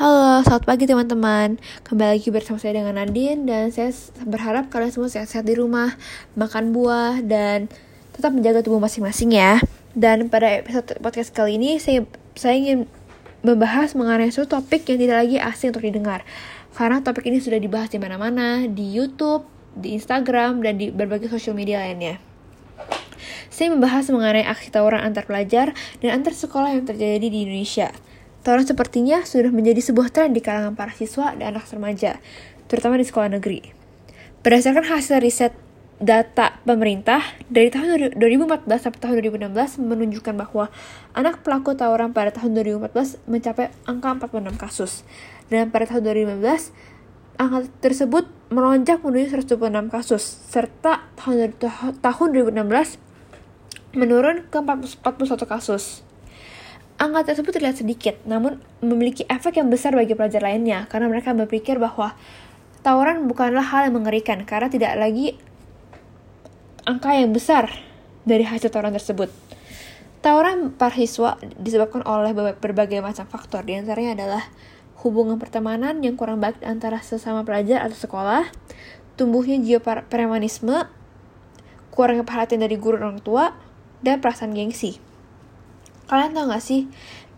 Halo, selamat pagi teman-teman. Kembali lagi bersama saya dengan Nadine dan saya berharap kalian semua sehat-sehat di rumah, makan buah dan tetap menjaga tubuh masing-masing ya. Dan pada episode podcast kali ini saya saya ingin membahas mengenai suatu topik yang tidak lagi asing untuk didengar. Karena topik ini sudah dibahas di mana-mana, di YouTube, di Instagram, dan di berbagai sosial media lainnya. Saya membahas mengenai aksi tawuran antar pelajar dan antar sekolah yang terjadi di Indonesia. Tawuran sepertinya sudah menjadi sebuah tren di kalangan para siswa dan anak remaja, terutama di sekolah negeri. Berdasarkan hasil riset data pemerintah dari tahun 2014 sampai tahun 2016 menunjukkan bahwa anak pelaku tawuran pada tahun 2014 mencapai angka 46 kasus. Dan pada tahun 2015, angka tersebut melonjak menuju 126 kasus, serta tahun 2016 menurun ke 41 kasus. Angka tersebut terlihat sedikit, namun memiliki efek yang besar bagi pelajar lainnya karena mereka berpikir bahwa tawuran bukanlah hal yang mengerikan karena tidak lagi angka yang besar dari hasil tawuran tersebut. Tawuran para siswa disebabkan oleh berbagai macam faktor, di antaranya adalah hubungan pertemanan yang kurang baik antara sesama pelajar atau sekolah, tumbuhnya jiwa premanisme, kurangnya perhatian dari guru orang tua, dan perasaan gengsi. Kalian tahu gak sih,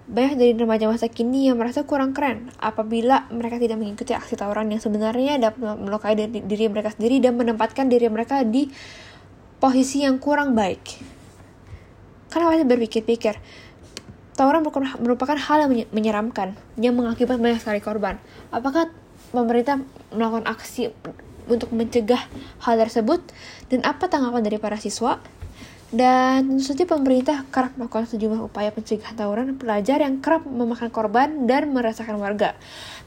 banyak dari remaja masa kini yang merasa kurang keren apabila mereka tidak mengikuti aksi tawuran yang sebenarnya dapat melukai diri, diri mereka sendiri dan menempatkan diri mereka di posisi yang kurang baik. Karena masih berpikir-pikir, tawuran merupakan hal yang menyeramkan yang mengakibatkan banyak sekali korban. Apakah pemerintah melakukan aksi untuk mencegah hal tersebut dan apa tanggapan dari para siswa? Dan tentu saja pemerintah kerap melakukan sejumlah upaya pencegahan tawuran pelajar yang kerap memakan korban dan merasakan warga.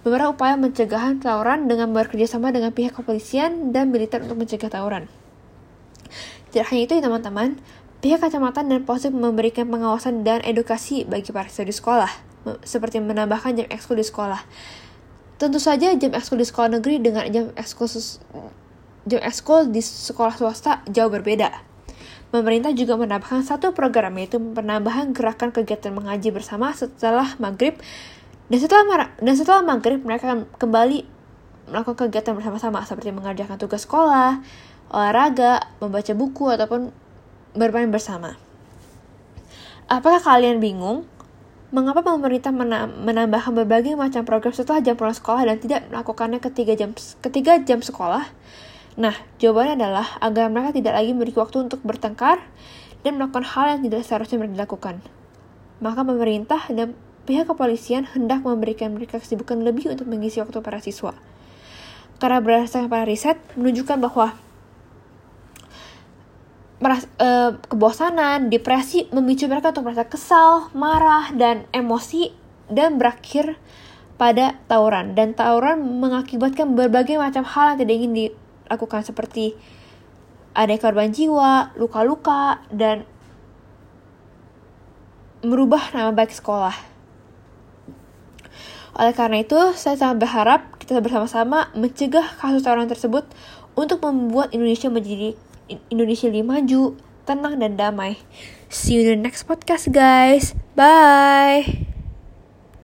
Beberapa upaya pencegahan tawuran dengan bekerja sama dengan pihak kepolisian dan militer untuk mencegah tawuran. Tidak hanya itu ya teman-teman, pihak kecamatan dan polsek memberikan pengawasan dan edukasi bagi para siswa di sekolah, seperti menambahkan jam ekskul di sekolah. Tentu saja jam ekskul di sekolah negeri dengan jam ekskul jam ekskul di sekolah swasta jauh berbeda. Pemerintah juga menambahkan satu program yaitu penambahan gerakan kegiatan mengaji bersama setelah maghrib dan setelah dan setelah maghrib mereka akan kembali melakukan kegiatan bersama-sama seperti mengerjakan tugas sekolah, olahraga, membaca buku ataupun bermain bersama. Apakah kalian bingung? Mengapa pemerintah menambahkan berbagai macam program setelah jam pulang sekolah dan tidak melakukannya ketiga jam ketiga jam sekolah? Nah, jawabannya adalah agar mereka tidak lagi memiliki waktu untuk bertengkar dan melakukan hal yang tidak seharusnya mereka lakukan. Maka pemerintah dan pihak kepolisian hendak memberikan mereka kesibukan lebih untuk mengisi waktu para siswa. Karena berdasarkan para riset menunjukkan bahwa meras, uh, kebosanan, depresi memicu mereka untuk merasa kesal, marah, dan emosi dan berakhir pada tawuran. Dan tawuran mengakibatkan berbagai macam hal yang tidak ingin di lakukan seperti ada korban jiwa, luka-luka, dan merubah nama baik sekolah. Oleh karena itu, saya sangat berharap kita bersama-sama mencegah kasus tawuran tersebut untuk membuat Indonesia menjadi Indonesia lebih maju, tenang dan damai. See you in the next podcast guys. Bye.